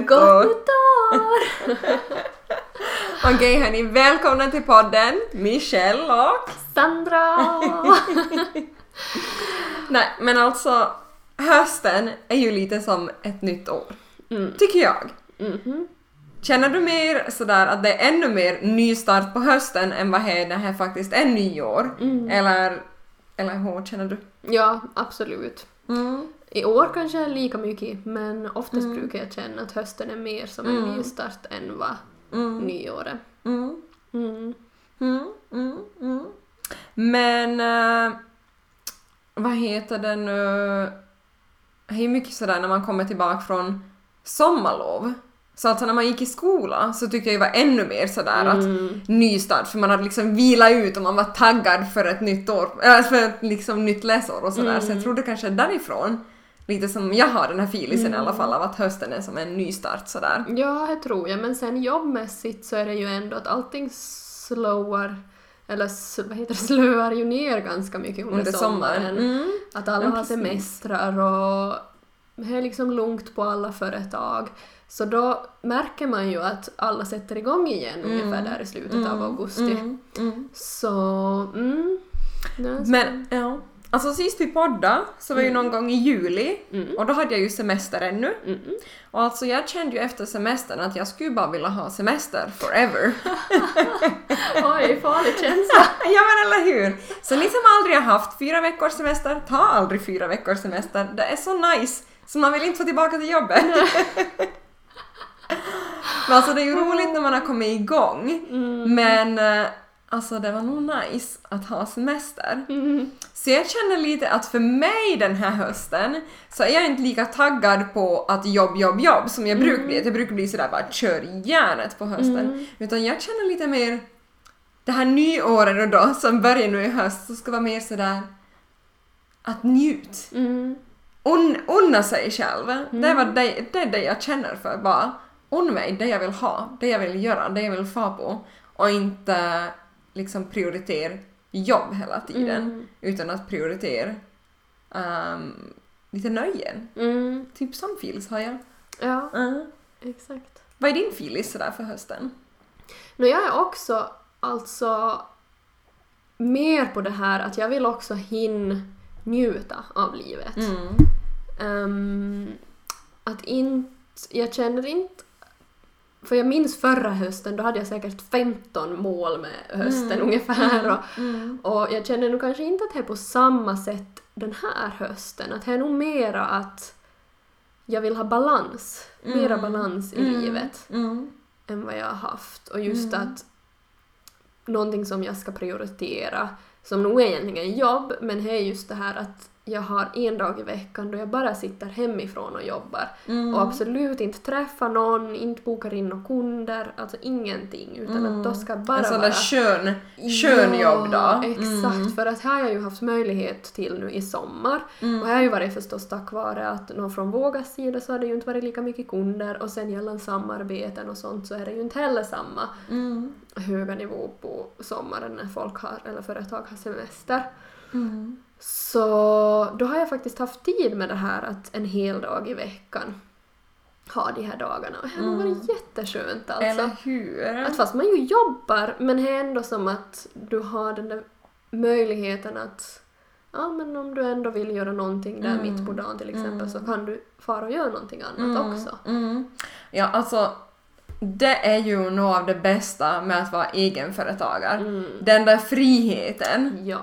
Gott nytt år! Okej hörni, välkomna till podden Michelle och... Sandra! Nej men alltså, hösten är ju lite som ett nytt år. Mm. Tycker jag. Mhm. Känner du mer sådär att det är ännu mer nystart på hösten än vad det här faktiskt är nyår? Mm. Eller, eller hur känner du? Ja, absolut. Mm. I år kanske lika mycket, men oftast Mm. brukar jag känna att hösten är mer som en Mm. nystart än vad Mm. nyåret. Mm. Mm. Mm, mm. Men eh, vad heter det nu? Det är ju mycket sådär när man kommer tillbaka från sommarlov. Så alltså när man gick i skola så tyckte jag det var ännu mer sådär att nystart för man hade liksom vilat ut och man var taggad för ett nytt år, äh, för ett liksom nytt läsår och sådär. Så jag tror det kanske är därifrån lite som jag har den här feelisen i alla Mm. fall av att hösten är som en nystart sådär. Ja, det tror jag. Men sen jobbmässigt så är det ju ändå att allting slowar eller vad heter det, slöar ju ner ganska mycket under, Under sommaren. sommaren. Mm. Att alla har semestrar och det är liksom lugnt på alla företag. Så då märker man ju att alla sätter igång igen ungefär där i slutet av augusti. Mm. Mm. Så, mm. Men ja, alltså sist vi poddade så var ju någon gång i juli Mm. och då hade jag ju semester ännu. Mm. Och alltså jag kände ju efter semestern att jag skulle bara vilja ha semester forever. Oj, farlig känsla. ja men eller hur! Så ni som aldrig har haft fyra veckors semester, ta aldrig fyra veckors semester. Det är så nice! Så man vill inte få tillbaka till jobbet. men alltså det är ju roligt när man har kommit igång. Mm. Men eh, alltså det var nog nice att ha semester. Mm. Så jag känner lite att för mig den här hösten så är jag inte lika taggad på att jobb, jobb, jobb som jag brukar bli. Jag brukar bli sådär bara kör järnet på hösten. Mm. Utan jag känner lite mer det här nyåret då som börjar nu i höst så ska vara mer sådär att njut. Mm. Un, unna sig själv. Det, är vad det, det är det jag känner för. Bara unna mig det jag vill ha, det jag vill göra, det jag vill få på. Och inte liksom prioritera jobb hela tiden. Mm. Utan att prioritera ehm, lite nöjen. Mm. Typ sån feels har jag. Ja, Uh. exakt. Vad är din feelis sådär för hösten? No, jag är också alltså mer på det här att jag vill också hinna njuta av livet. Mm. Ehm, att inte, jag känner inte för jag minns förra hösten, då hade jag säkert 15 mål med hösten Mm. ungefär. Och, Mm. och jag känner nog kanske inte att det är på samma sätt den här hösten. Att det är nog mera att jag vill ha balans. Mera Mm. balans i Mm. livet Mm. än vad jag har haft. Och just Mm. att någonting som jag ska prioritera, som nog är egentligen jobb, men det är just det här att jag har en dag i veckan då jag bara sitter hemifrån och jobbar. Mm. Och absolut inte träffar någon, inte bokar in några kunder, alltså ingenting. Utan att då ska bara en sån vara... där skön, skön jobb då. Ja, exakt. Mm. För att här har jag ju haft möjlighet till nu i sommar. Mm. Och här har ju varit förstås tack vare att någon från Vågas sida så har det ju inte varit lika mycket kunder och sen gällande samarbeten och sånt så är det ju inte heller samma Mm. höga nivå på sommaren när folk har, eller företag har semester. Mm. Så då har jag faktiskt haft tid med det här att en hel dag i veckan ha de här dagarna. Och det har varit jätteskönt alltså. Eller hur? Att fast man ju jobbar men det är ändå som att du har den där möjligheten att ja men om du ändå vill göra någonting där Mm. mitt på dagen till exempel Mm. så kan du fara och göra någonting annat Mm, också. Mm. Ja, alltså det är ju nog av det bästa med att vara egenföretagare. Mm. Den där friheten. Ja.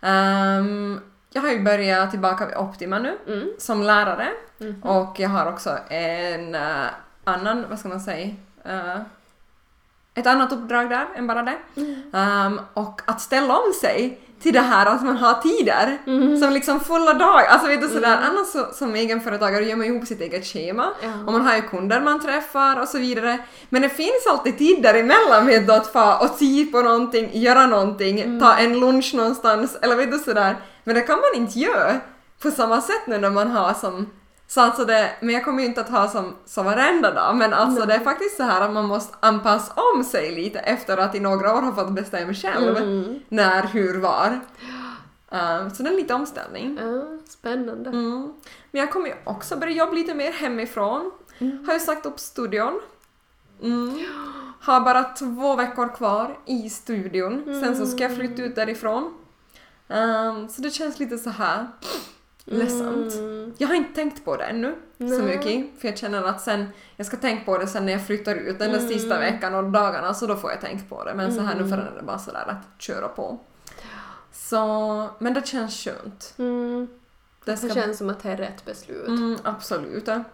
Ehm, jag har ju börjat tillbaka vid Optima nu Mm. som lärare Mhm. och jag har också en eh, annan, vad ska man säga, eh, ett annat uppdrag där än bara det. Mm. Ehm, och att ställa om sig till det här att man har tider Mm. som liksom fulla dagar. Alltså vet du sådär, annars så, som egenföretagare gör man ihop sitt eget schema Ja. och man har ju kunder man träffar och så vidare. Men det finns alltid tid däremellan vet du att få och se på någonting, göra någonting, ta en lunch någonstans eller vet du sådär. Men det kan man inte göra på samma sätt nu när man har som så alltså det, men jag kommer ju inte att ha som, som varenda dag, men alltså det är faktiskt så här att man måste anpassa om sig lite efter att i några år ha fått bestämma själv Mm. när, hur, var. Uh, så det är en liten omställning. Ja, spännande. Mm. Men jag kommer ju också börja jobba lite mer hemifrån. Har ju sagt upp studion. Mm. Har bara två veckor kvar i studion. Sen så ska jag flytta ut därifrån. Ehm, så det känns lite så här ledsamt. Mm. Jag har inte tänkt på det ännu så Nej. mycket. För jag känner att sen, jag ska tänka på det sen när jag flyttar ut den där Mm. sista veckan och dagarna så då får jag tänka på det. Men så här nu för är det bara sådär att köra på. Så, men det känns skönt. Mm. Det Det ska känns som att det är rätt beslut. Mm, absolut. Um,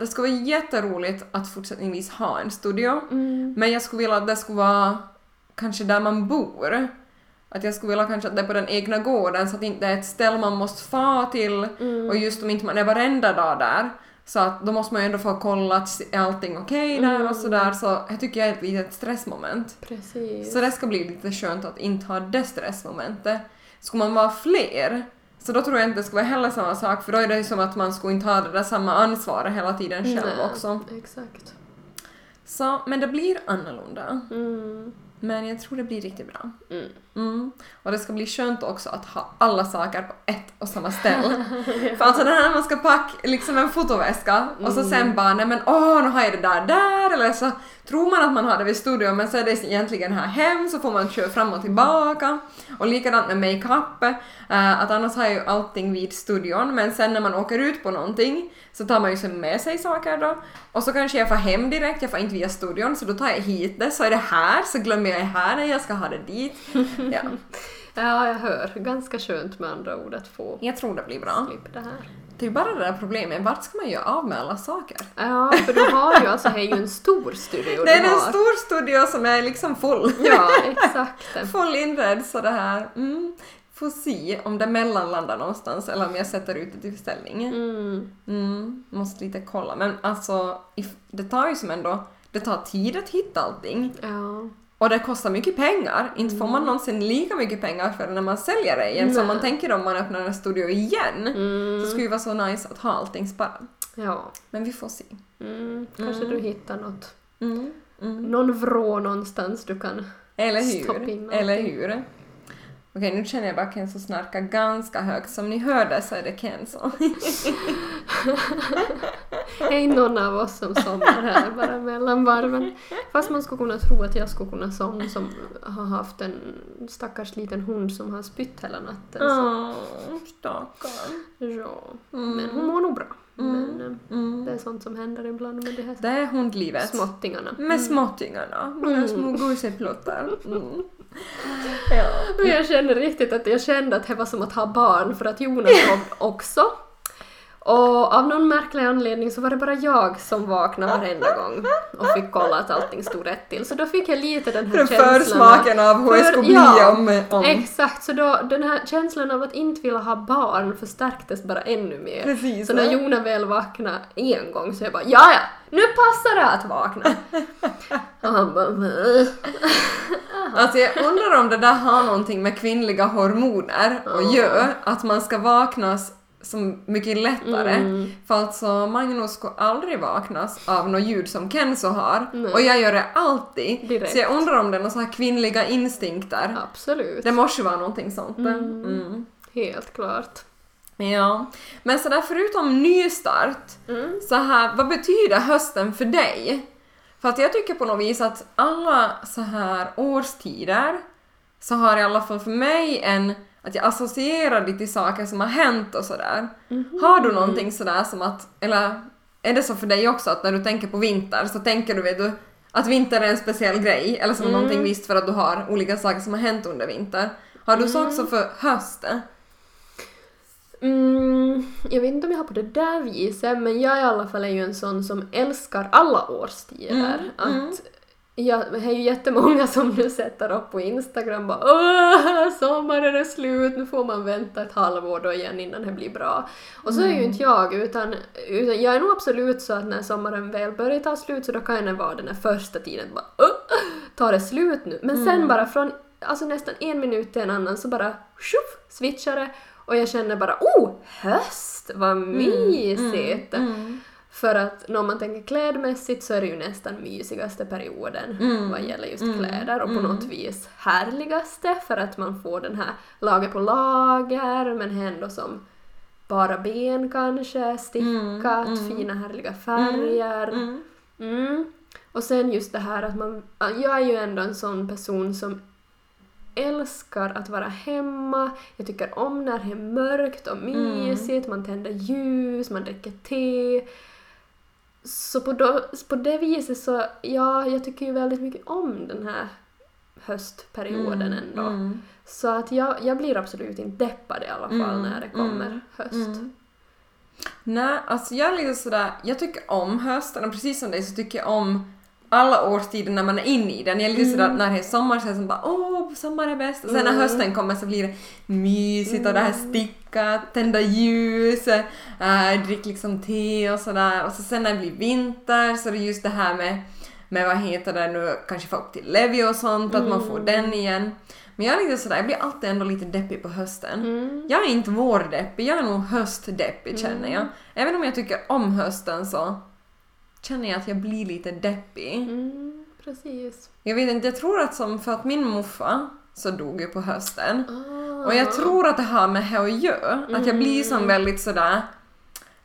det skulle vara jätteroligt att fortsättningsvis ha en studio. Mm. Men jag skulle vilja att det skulle vara kanske där man bor. Att jag skulle vilja kanske att det är på den egna gården så att det inte är ett ställe man måste få till Mm. och just om inte man är varenda dag där så att då måste man ju ändå få kolla att är allting okej där Mm. och sådär så jag tycker jag är ett litet stressmoment. Precis. Så det ska bli lite skönt att inte ha det stressmomentet. Skulle man vara fler, så då tror jag inte det skulle vara heller samma sak för då är det ju som att man skulle inte ha det där samma ansvaret hela tiden själv Nej, också. Exakt. Så, men det blir annorlunda. Mm. Men jag tror det blir riktigt bra. Mm. Mm. Och det ska bli skönt också att ha alla saker på ett och samma ställe. För alltså det här när man ska packa liksom en fotoväska och så sen bara nej men åh nu har jag det där där eller så tror man att man har det vid studion men så är det egentligen här hem så får man köra fram och tillbaka. Och likadant med makeup, eh, att annars har jag ju allting vid studion men sen när man åker ut på någonting så tar man ju sen med sig saker då och så kanske jag får hem direkt, jag får inte via studion så då tar jag hit det så är det här så glömmer jag här när jag ska ha det dit. Ja, Ja, jag hör. Ganska skönt med andra ord att få jag tror det blir bra. slippa det här. Det är ju bara det där problemet, vart ska man göra av med alla saker? Ja, för du har ju alltså, det är ju en stor studio Det är du en har. stor studio som är liksom full. Ja, exakt. full inredd så det här. Mm. Får se om det mellanlandar någonstans eller om jag sätter ut det till försäljning. Mm. Mm. Måste lite kolla. Men alltså, if- det tar ju som ändå, det tar tid att hitta allting. Ja. Och det kostar mycket pengar. Inte får man någonsin lika mycket pengar för det när man säljer det igen som Nej. man tänker om man öppnar en studio igen. Mm. Så skulle ju vara så nice att ha allting sparat. Ja. Men vi får se. Mm. Kanske Mm. du hittar något. Mm. Mm. Någon vrå någonstans du kan... Eller Stoppa in hur? Eller hur? Okej, nu känner jag bara Kenzo snarkar ganska högt. Som ni hörde så är det Kenzo. Är någon av oss som somnar här bara mellan varven. Fast man skulle kunna tro att jag skulle kunna somna som har haft en stackars liten hund som har spytt hela natten. Åh, stackarn. ja. Mm. Men hon mår nog bra. Men eh, Mm. det är sånt som händer ibland med de här Det är hundlivet. småttingarna. Med småttingarna. Våra Mm. små gosepluttar. Mm. Ja. Men jag känner riktigt att jag kände att det var som att ha barn för att Jonas kom också. Och av någon märklig anledning så var det bara jag som vaknade varenda gång och fick kolla att allting stod rätt till. Så då fick jag lite den här För känslan försmaken av hur det skulle bli ja, om... om. Exakt, så då den här känslan av att inte vilja ha barn förstärktes bara ännu mer. Precis. Så när Jona väl vaknade en gång så jag bara ja ja, nu passar det att vakna. Och han bara. Alltså jag undrar om det där har någonting med kvinnliga hormoner att göra, att man ska vaknas så mycket lättare. Mm. För alltså Magnus skulle aldrig vaknas av något ljud som Kenzo har Nej. och jag gör det alltid. Direkt. Så jag undrar om det är några så här kvinnliga instinkter. Absolut. Det måste ju vara någonting sånt. Mm. Mm. Helt klart. Ja. Men sådär förutom nystart, Mm. så här, vad betyder hösten för dig? För att jag tycker på något vis att alla så här årstider så har i alla fall för mig en att jag associerar det till saker som har hänt och sådär. Har du någonting sådär som att, eller är det så för dig också att när du tänker på vinter så tänker du, vet du att vinter är en speciell grej eller som Mm. någonting visst för att du har olika saker som har hänt under vinter. Har du så också för hösten? Mm, jag vet inte om jag har på det där viset, men jag i alla fall är ju en sån som älskar alla årstider. Mm, Att mm. Jag, det är ju jättemånga som nu sätter upp på Instagram bara Åh, sommaren är slut, nu får man vänta ett halvår då igen innan det blir bra. Och så är ju inte jag, utan, utan jag är nog absolut så att när sommaren väl börjar ta slut så då kan det vara den här första tiden bara Åh, tar det slut nu? Men sen bara från alltså nästan en minut till en annan så bara tjoff, switchar det och jag känner bara oh, höst, vad mysigt! Mm. För att när man tänker klädmässigt så är det ju nästan mysigaste perioden Mm. vad gäller just Mm. kläder och på Mm. något vis härligaste för att man får den här lager på lager men ändå som bara ben kanske, stickat, Mm, mm. fina härliga färger. Mm. Och sen just det här att man... Jag är ju ändå en sån person som älskar att vara hemma. Jag tycker om när det är mörkt och mysigt, man tänder ljus, man dricker te. Så på, då, på det viset så, ja, jag tycker ju väldigt mycket om den här höstperioden ändå. Mm. Så att jag, jag blir absolut inte deppad i alla fall Mm, när det kommer mm, höst. Mm. Nej, alltså jag är lite sådär, jag tycker om hösten och precis som dig så tycker jag om alla årstider när man är inne i den. Jag är lite sådär när det är sommar så är det som bara åh, sommar är bäst. Och sen när Mm. hösten kommer så blir det mysigt och det här stickat, tända ljus, äh, drick liksom te och sådär. Och så sen när det blir vinter så är det just det här med, med vad heter det nu, kanske få upp till Levi och sånt, att man får den igen. Men jag är lite sådär, jag blir alltid ändå lite deppig på hösten. Mm. Jag är inte vårdeppig, jag är nog höstdeppig känner jag. Även om jag tycker om hösten så känner jag att jag blir lite deppig. Mm, precis. Jag vet inte, jag tror att som för att min muffa så dog ju på hösten. Ah. Och jag tror att det har med det att göra. Att jag blir som Mm. väldigt sådär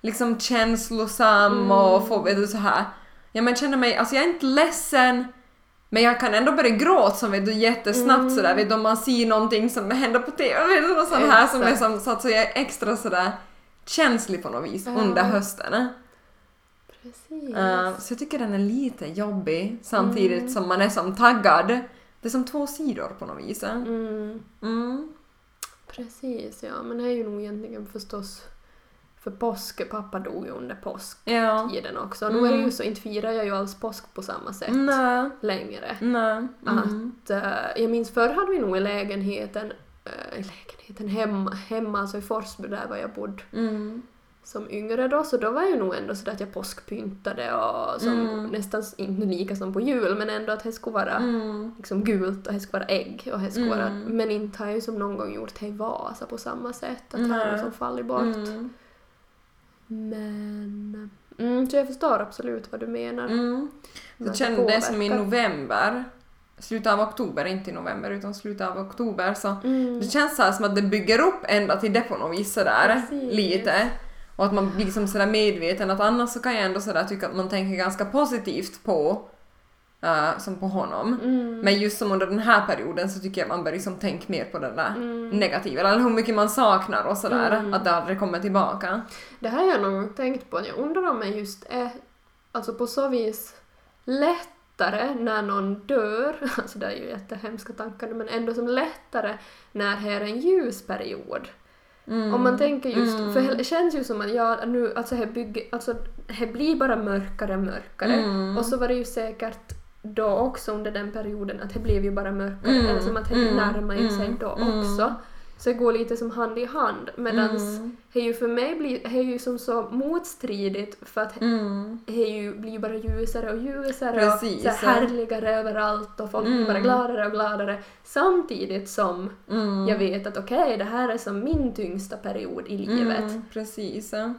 liksom känslosam Mm. och får, vet du, så här. Ja men känner mig, alltså jag är inte ledsen men jag kan ändå börja gråta som vet du jättesnabbt Mm. sådär vet du om man ser någonting som händer på TV, vet du något sånt här som är som, så att så jag är extra sådär känslig på något vis Ja. under hösten. Precis. Uh, så jag tycker den är lite jobbig samtidigt Mm. som man är som taggad. Det är som två sidor på något vis. Mm, Mm. precis, ja. Men det är ju nog egentligen förstås för påsk, pappa dog ju under påsktiden Ja. också. Nu är det ju Mm. så, inte firar jag ju alls påsk på samma sätt Nej. längre. Nej. Mm. Att, eh, jag minns förr hade vi nog i lägenheten, uh, i lägenheten hemma, hemma, alltså i Forsby där var jag bodde Mm. Som yngre då, så då var jag nog ändå sådär att jag påskpyntade och som Mm. nästan inte lika som på jul men ändå att det skulle vara Mm. liksom gult och det skulle vara ägg och det skulle vara, Mm. men inte har jag ju som någon gång gjort det i Vasa på samma sätt, att det har som fallit bort. Mm. Men, mm, så jag förstår absolut vad du menar. Mm. Det kände det som i november, slutet av oktober, inte i november utan slutet av oktober så Mm. det känns så som att det bygger upp ända till det på något vis sådär Precis. lite. Och att man blir liksom sådär medveten att annars så kan jag ändå sådär tycka att man tänker ganska positivt på eh, som på honom. Mm. Men just som under den här perioden så tycker jag man bör liksom tänka mer på det där Mm. negativa, eller hur mycket man saknar och sådär, Mm. att det aldrig kommer tillbaka. Det här har jag nog tänkt på. Jag undrar om det just är alltså på så vis lättare när någon dör, alltså det är ju jättehemska tankar men ändå som lättare när det är en ljusperiod. Mm. Om man tänker just, Mm. för det känns ju som att jag nu, alltså det, bygger, alltså det blir bara mörkare och mörkare. Mm. Och så var det ju säkert då också under den perioden att det blev ju bara mörkare, Mm. eller som att det Mm. närmar ju sig Mm. då Mm. också. Så det går lite som hand i hand. Medans Mm. det ju för mig blir, är ju som så motstridigt för att Mm. det ju, blir bara ljusare och ljusare Precis, och så här ja. härligare överallt och folk blir Mm. bara gladare och gladare. Samtidigt som Mm. jag vet att okej, det här är som min tyngsta period i livet. Mm, precis. Ja.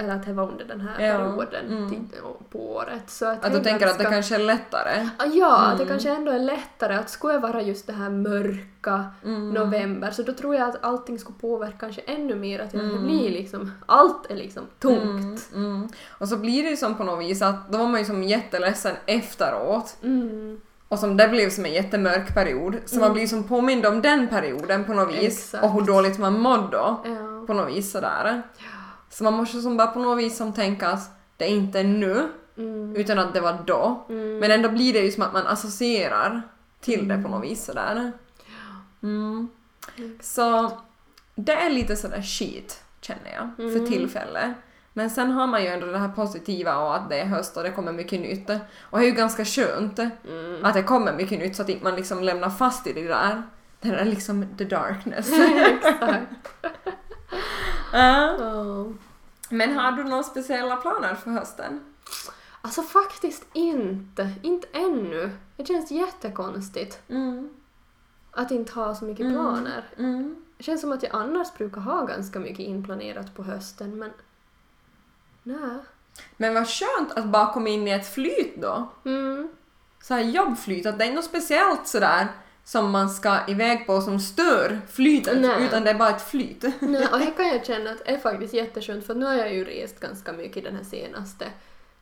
Eller att det var under den här Ja, perioden mm. på året. Så att Att du tänker att det kanske är lättare? Ah, Ja, att det Mm. kanske ändå är lättare att skulle det vara just det här mörka Mm. november så då tror jag att allting skulle påverka kanske ännu mer att det Mm. blir liksom, allt är liksom tungt. Mm, mm. Och så blir det ju som på något vis att då var man ju som jätteledsen efteråt Mm. och som det blev som en jättemörk period så man Mm. blir som påmind om den perioden på något vis Exakt. och hur dåligt man mådde då Ja. på något vis sådär. Så man måste som bara på något vis som tänka att det är inte nu Mm. utan att det var då. Mm. Men ändå blir det ju som att man associerar till det på något vis sådär. Mm. Så det är lite sådär skit känner jag för Mm. tillfället. Men sen har man ju ändå det här positiva och att det är höst och det kommer mycket nytt. Och det är ju ganska skönt Mm. att det kommer mycket nytt så att man liksom lämnar fast i det där. Det där liksom the darkness. Exakt. Ja. Men har du några speciella planer för hösten? Alltså faktiskt inte. Inte ännu. Det känns jättekonstigt Mm. att inte ha så mycket Mm. planer. Mm. Det känns som att jag annars brukar ha ganska mycket inplanerat på hösten men... Nej. Men vad skönt att bara komma in i ett flyt då. Mm. Så här jobbflyt, att det är något speciellt sådär som man ska iväg på som stör flytet, Nej. utan det är bara ett flyt. Nej, och det kan jag känna att är faktiskt jätteskönt för nu har jag ju rest ganska mycket den här senaste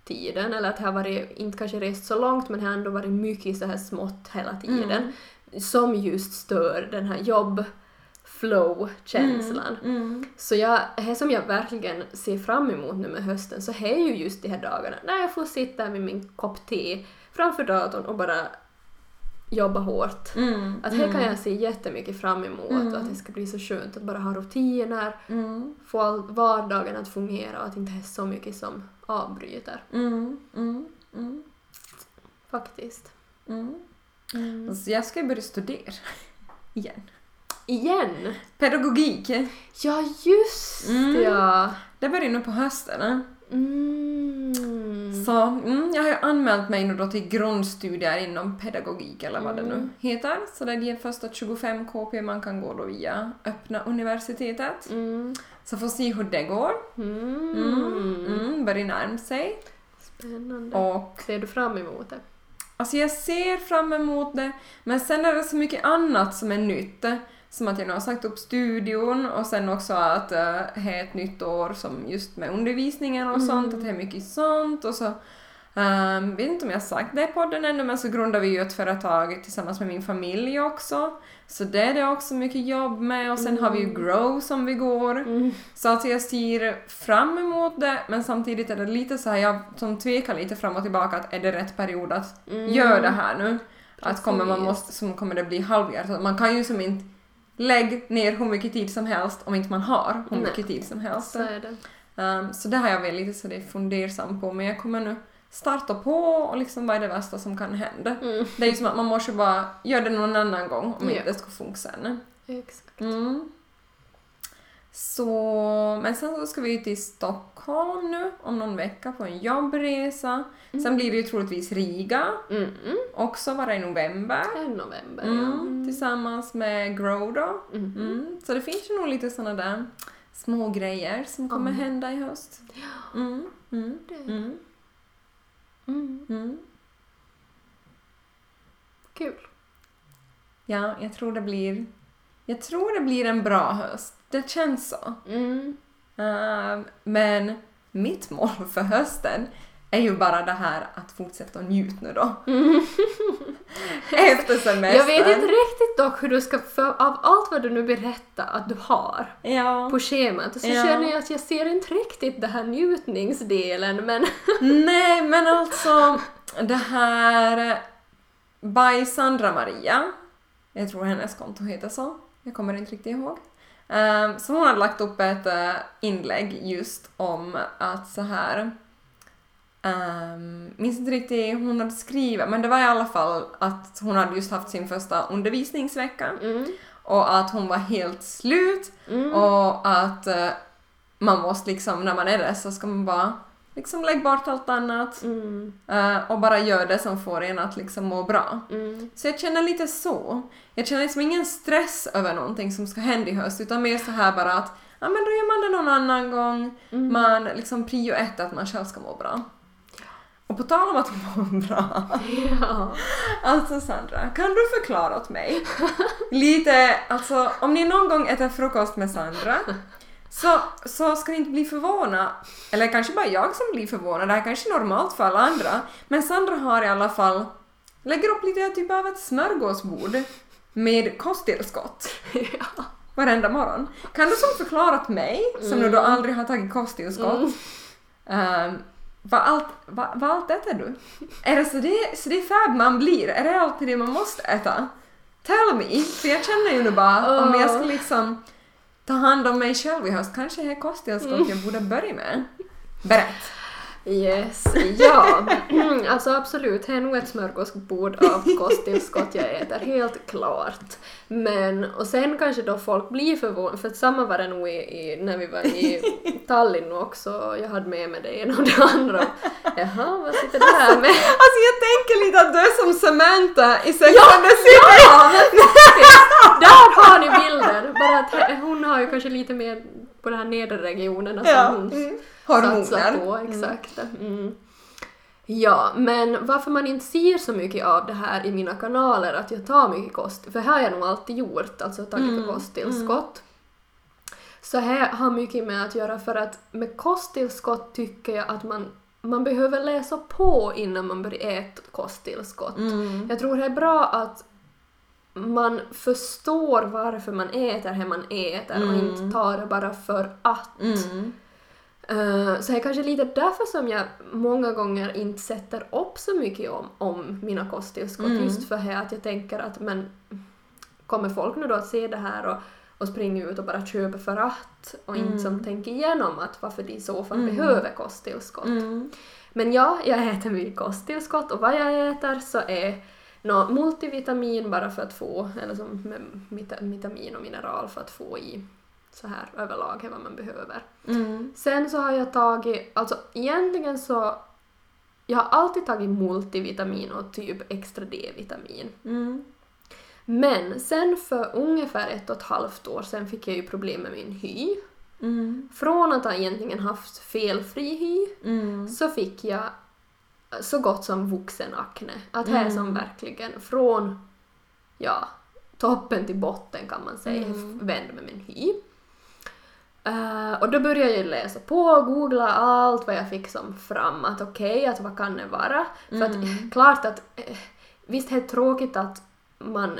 tiden, eller att det har varit, inte kanske rest så långt men det har ändå varit mycket så här smått hela tiden som just stör den här jobb-flow-känslan. Mm. Så jag, det som jag verkligen ser fram emot nu med hösten så är ju just de här dagarna när jag får sitta med min kopp te framför datorn och bara jobba hårt. Mm. Att här kan jag se jättemycket fram emot Mm. och att det ska bli så skönt att bara ha rutiner, Mm. få all, vardagen att fungera och att inte är så mycket som avbryter. Mm. Mm. Mm. Faktiskt. Mm. Så jag ska börja studera igen. Igen! Pedagogik. Ja, just Mm. ja! Det börjar nu på hösten. Mm. Så mm, jag har ju anmält mig nu då till grundstudier inom pedagogik eller vad det nu Mm. heter. Så det är de första 25 KP man kan gå då via öppna universitetet. Mm. Så får se hur det går. Mm. Mm. Mm, börjar närma sig. Spännande. Och Ser du fram emot det? alltså jag ser fram emot det, men sen är det så mycket annat som är nytt. Som att jag nu har sagt upp studion och sen också att uh, det är ett nytt år som just med undervisningen och sånt, att det är mycket sånt och så Um, vet inte om jag har sagt det i podden ännu, men så grundar vi ju ett företag tillsammans med min familj också. Så det är det också mycket jobb med och sen har vi ju Grow som vi går. Mm. Så att jag ser fram emot det, men samtidigt är det lite så här, jag som tvekar lite fram och tillbaka att är det rätt period att Mm. göra det här nu? Att kommer man Precis. måste, som kommer det bli halvhjärtat? Man kan ju som inte lägga ner hur mycket tid som helst om inte man har hur mycket tid som helst. Så är det. Um, så det har jag väl lite så det är fundersam på, men jag kommer nu starta på och liksom vad är det värsta som kan hända? Mm. Det är ju som att man måste bara göra det någon annan gång om Ja. inte det ska funka sen. Exakt. Mm. Så, men sen så ska vi ju till Stockholm nu om någon vecka på en jobbresa. Sen blir det ju troligtvis Riga, Mm. Mm. också vara i november. Är november, Mm, ja. tillsammans med Grow då. Mm. Mm. Så det finns ju nog lite såna där små grejer som kommer hända i höst. Mm. Mm. Mm. Mm. Mm. Kul. Ja, jag tror det blir... Jag tror det blir en bra höst. Det känns så. Mm. Uh, men mitt mål för hösten är ju bara det här att fortsätta njuta nu då. Efter semestern. Jag vet inte riktigt dock hur du ska, för av allt vad du nu berättar att du har Ja. på schemat så Ja. känner jag att jag ser inte riktigt den här njutningsdelen men Nej, men alltså det här by Sandra Maria, jag tror hennes konto heter så, jag kommer inte riktigt ihåg. Um, så hon hade lagt upp ett eh, inlägg just om att så här Um, minns inte riktigt hon hade skrivit, men det var i alla fall att hon hade just haft sin första undervisningsvecka mm. och att hon var helt slut Mm. och att eh, man måste liksom, när man är det så ska man bara liksom lägga bort allt annat Mm. eh, och bara göra det som får en att liksom må bra. Mm. Så jag känner lite så. Jag känner liksom ingen stress över någonting som ska hända i höst utan mer så här bara att ja men då gör man det någon annan gång. Mm. Man liksom prio ett att man själv ska må bra. Och på tal om att må bra. Ja. Alltså Sandra, kan du förklara åt mig lite, alltså om ni någon gång äter frukost med Sandra så, så ska ni inte bli förvånade, eller kanske bara jag som blir förvånad, det här kanske är normalt för alla andra, men Sandra har i alla fall, lägger upp lite typ av ett smörgåsbord med kosttillskott ja. varenda morgon. Kan du som förklara åt mig, som nu då aldrig har tagit kosttillskott, um, vad allt, vad, vad allt äter du? Är det så det, så det är fab man blir? Är det alltid det man måste äta? Tell me! För jag känner ju nu bara, om jag ska liksom ta hand om mig själv i höst, kanske är kosttillskott jag borde börja med. Berätt! Yes, ja. alltså absolut, det är nog ett smörgåsbord av kosttillskott jag äter, helt klart. Men, och sen kanske då folk blir förvånade, för samma var det nog i, i, när vi var i Tallinn också, jag hade med mig det ena och det andra. Jaha, vad sitter det här med? Alltså jag tänker lite att du är som Samantha i Sex Ja, and the City! Ja, men! Där har ni bilden! Bara att hon har ju kanske lite mer på de här nedre regionerna som Ja. hon Mm. satsar på. Exakt. Mm. Ja, men varför man inte ser så mycket av det här i mina kanaler, att jag tar mycket kost, för här har jag nog alltid gjort, alltså tagit Mm, kosttillskott. Så här har mycket med att göra för att med kosttillskott tycker jag att man, man behöver läsa på innan man börjar äta kosttillskott. Mm. Jag tror det är bra att man förstår varför man äter det man äter och Mm. inte tar det bara för att. Mm. Eh, så det är kanske lite därför som jag många gånger inte sätter upp så mycket om, om mina kosttillskott. Mm. Just för att jag tänker att men kommer folk nu då att se det här och, och springa ut och bara köpa för att och inte Mm. som tänker igenom att varför de i så fall Mm. behöver kosttillskott. Mm. Men ja, jag äter mycket kosttillskott och vad jag äter så är nå multivitamin bara för att få, eller som med vita- vitamin och mineral för att få i så här överlag är vad man behöver. Mm. Sen så har jag tagit, alltså egentligen så, jag har alltid tagit multivitamin och typ extra D-vitamin. Mm. Men sen för ungefär ett och ett halvt år sen fick jag ju problem med min hy. Mm. Från att ha egentligen haft felfri hy Mm. så fick jag så gott som vuxenakne. Att det är som Mm. verkligen från ja, toppen till botten kan man säga, Mm. vände med min hy. Eh, och då började jag läsa på och googla allt vad jag fick som fram att okej, att vad kan det vara? För att Mm. klart att eh, visst är det tråkigt att man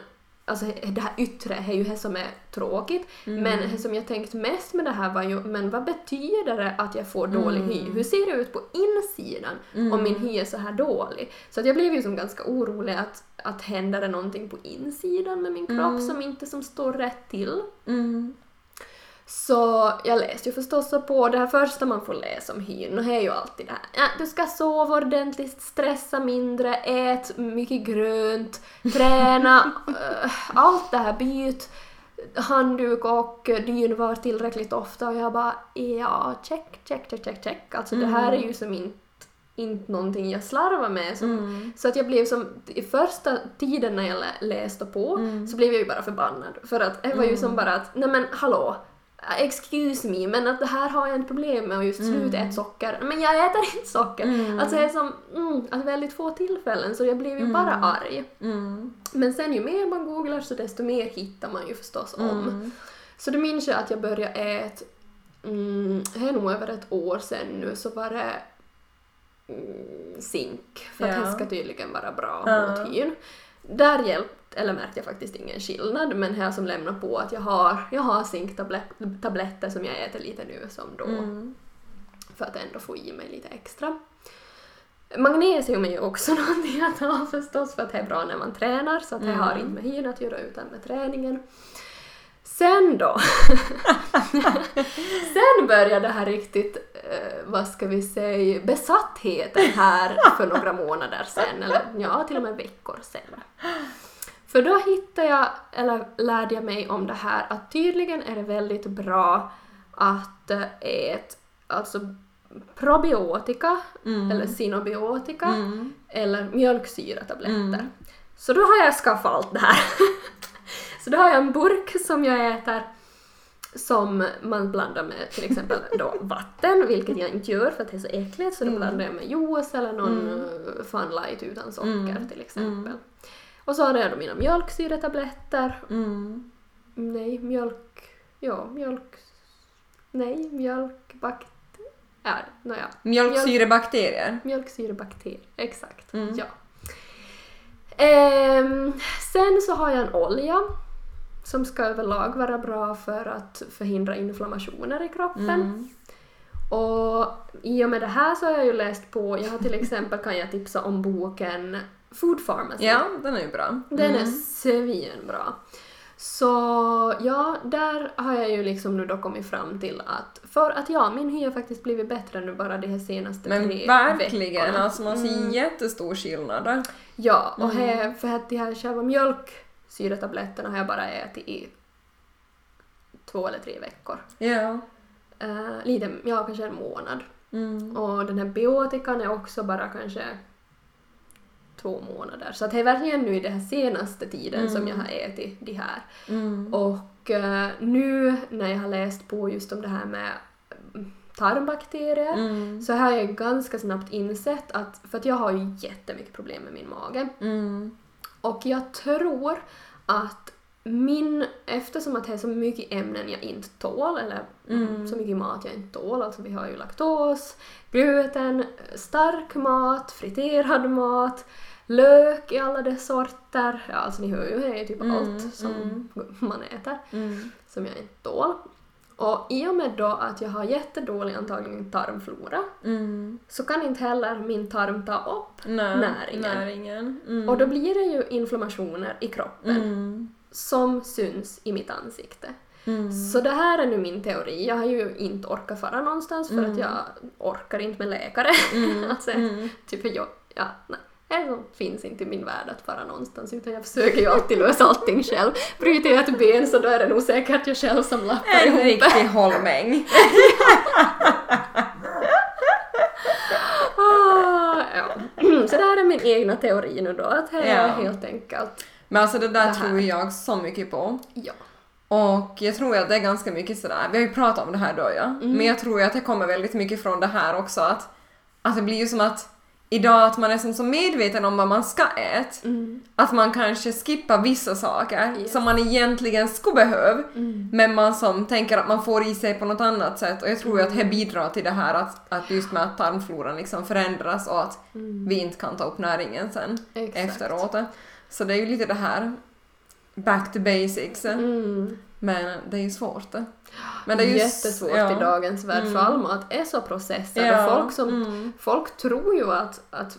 Alltså det här yttre är ju det som är tråkigt Mm. men det som jag tänkt mest med det här var ju men vad betyder det att jag får dålig hy? Mm. Hur ser det ut på insidan Mm. om min hy är så här dålig? Så att jag blev ju som ganska orolig att, att händer det någonting på insidan med min kropp Mm. som inte som står rätt till. Mm. Så jag läste ju förstås så på det här första man får läsa om hyn och det är ju alltid det här ja, du ska sova ordentligt, stressa mindre, ät mycket grönt, träna, eh, allt det här, byt handduk och dynvar tillräckligt ofta och jag bara ja, check, check, check, check, check. Alltså det här är ju som inte, inte någonting jag slarvar med. Som, Mm. Så att jag blev som, i första tiden när jag lä- läste på Mm. så blev jag ju bara förbannad. För att det var ju som bara att, nej men hallå, excuse me, men att det här har jag ett problem med och just slut ät socker. Men jag äter inte socker. Mm. Alltså det är som, mm, att väldigt få tillfällen så jag blev ju bara arg. Mm. Men sen ju mer man googlar så desto mer hittar man ju förstås om. Mm. Så då minns jag att jag började äta, mm, det är nog över ett år sedan nu, så var det mm, zink. För att Ja. det ska tydligen vara bra mot hyn. Där hjälpte, eller märkte jag faktiskt ingen skillnad, men här som lämnar på att jag har, jag har zinktabletter som jag äter lite nu som då, Mm. för att ändå få i mig lite extra. Magnesium är ju också någonting att ha förstås för att det är bra när man tränar så att det Mm. har inte med hyn att göra utan med träningen. Sen då? Sen började det här riktigt, eh, vad ska vi säga, besattheten här för några månader sen, eller ja, till och med veckor sen. För då hittade jag, eller lärde jag mig om det här att tydligen är det väldigt bra att eh, äta alltså probiotika Mm. eller synobiotika Mm. eller mjölksyratabletter. Mm. Så då har jag skaffat allt det här. Så då har jag en burk som jag äter som man blandar med till exempel då vatten, vilket jag inte gör för att det är så äckligt, så då Mm. blandar jag med juice eller någon Mm. mm. funlight utan socker Mm. till exempel. Och så har jag då mina mjölksyratabletter. Mm. Nej, mjölk... Ja, mjölk... Nej, mjölkbakt... Ja, nåja. Mjölksyrebakterier. Mjölksyrebakterier, exakt. Mm. Ja. Ehm, sen så har jag en olja som ska överlag vara bra för att förhindra inflammationer i kroppen. Mm. Och i och med det här så har jag ju läst på, jag har till exempel kan jag tipsa om boken Food Pharmacy. Ja, den är ju bra. Den är Mm. svinbra. Så ja, där har jag ju liksom nu då kommit fram till att för att ja, min hy har faktiskt blivit bättre nu bara de här senaste Men tre verkligen, veckorna. alltså man ser Mm. jättestor skillnad. Ja, och Mm. här, för att de här själva mjölksyretabletterna har jag bara ätit i två eller tre veckor. Ja. Uh, lite, ja kanske en månad. Mm. Och den här biotikan är också bara kanske två månader. Så att det är verkligen nu i den här senaste tiden som jag har ätit de här. Mm. Och eh, nu när jag har läst på just om det här med mm, tarmbakterier Mm. så har jag ganska snabbt insett att, för att jag har ju jättemycket problem med min mage. Mm. Och jag tror att min, eftersom att det är så mycket ämnen jag inte tål, eller Mm. så mycket mat jag inte tål, alltså vi har ju laktos, gluten, stark mat, friterad mat, lök i alla dess sorter, ja alltså ni hör ju, det är typ Mm, allt som mm. man äter Mm. som jag inte tål. Och i och med då att jag har jättedålig antagligen tarmflora Mm. så kan inte heller min tarm ta upp Nej, näringen. näringen. Mm. och då blir det ju inflammationer i kroppen Mm. som syns i mitt ansikte. Mm. Så det här är nu min teori. Jag har ju inte orkat fara någonstans för att jag orkar inte med läkare. Mm. alltså, Mm. typ jag, ja, nej. Det finns inte i min värld att fara någonstans utan jag försöker ju alltid lösa allting själv. Bryter jag ett ben så då är det nog säkert jag själv som lappar En ihop riktig holmäng. Ah, ja. Så det här är min egna teori nu då, att det är Ja. helt enkelt, Men alltså det där Det här. tror jag så mycket på. ja. Och jag tror att det är ganska mycket sådär, vi har ju pratat om det här då ja, Mm. men jag tror att det kommer väldigt mycket från det här också att, att det blir ju som att idag att man är som så medveten om vad man ska äta, Mm. att man kanske skippar vissa saker Yes. som man egentligen skulle behöva, Mm. men man som tänker att man får i sig på något annat sätt och jag tror ju att det bidrar till det här att, att just med att tarmfloran liksom förändras och att vi inte kan ta upp näringen sen Mm. Exakt. efteråt. Så det är ju lite det här back to basics. Mm. Men det är ju svårt. Men det är ju Jättesvårt ja. i dagens värld för Mm. all mat är så processad Ja. och folk, som, Mm. folk tror ju att, att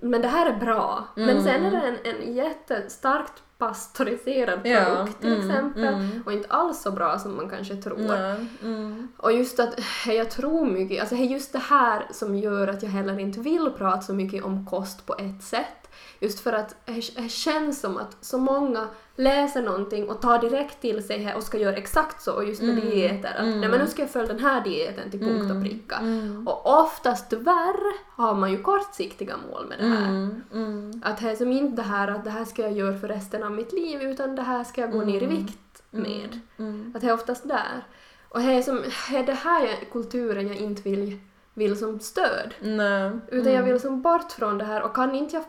men det här är bra. Men Mm. sen är det en, en jättestarkt pastöriserad Ja. produkt till Mm, exempel mm. och inte alls så bra som man kanske tror. Mm. Och just att jag tror mycket, alltså det är just det här som gör att jag heller inte vill prata så mycket om kost på ett sätt. Just för att det känns som att så många läser någonting och tar direkt till sig här och ska göra exakt så just med Mm, dieter. Att mm. nej men nu ska jag följa den här dieten till punkt och pricka. Mm. Och oftast tyvärr har man ju kortsiktiga mål med det här. Mm. Mm. Att det är som inte det här att det här ska jag göra för resten av mitt liv utan det här ska jag gå ner i vikt med. Mm. Att det är oftast där. Och det är, som, det är det här jag, kulturen jag inte vill, vill som stöd. Nej. Utan jag vill som bort från det här och kan inte jag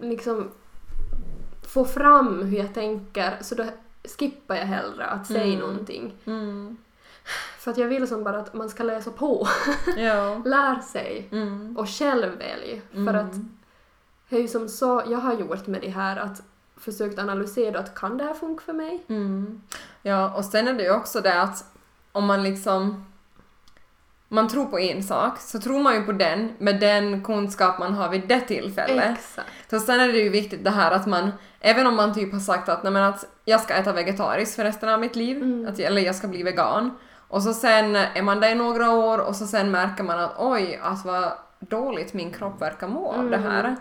liksom få fram hur jag tänker så då skippar jag hellre att säga Mm. någonting. Mm. För att jag vill som bara att man ska läsa på, Ja. lär sig Mm. och själv välja. För att det är ju som så jag har gjort med det här att försökt analysera att kan det här funka för mig? Mm. Ja, och sen är det ju också det att om man liksom man tror på en sak så tror man ju på den med den kunskap man har vid det tillfället. Exakt. Så sen är det ju viktigt det här att man, även om man typ har sagt att, nej men att jag ska äta vegetariskt för resten av mitt liv, Mm. att, eller jag ska bli vegan, och så sen är man där i några år och så sen märker man att oj, att vad dåligt min kropp verkar må av det här.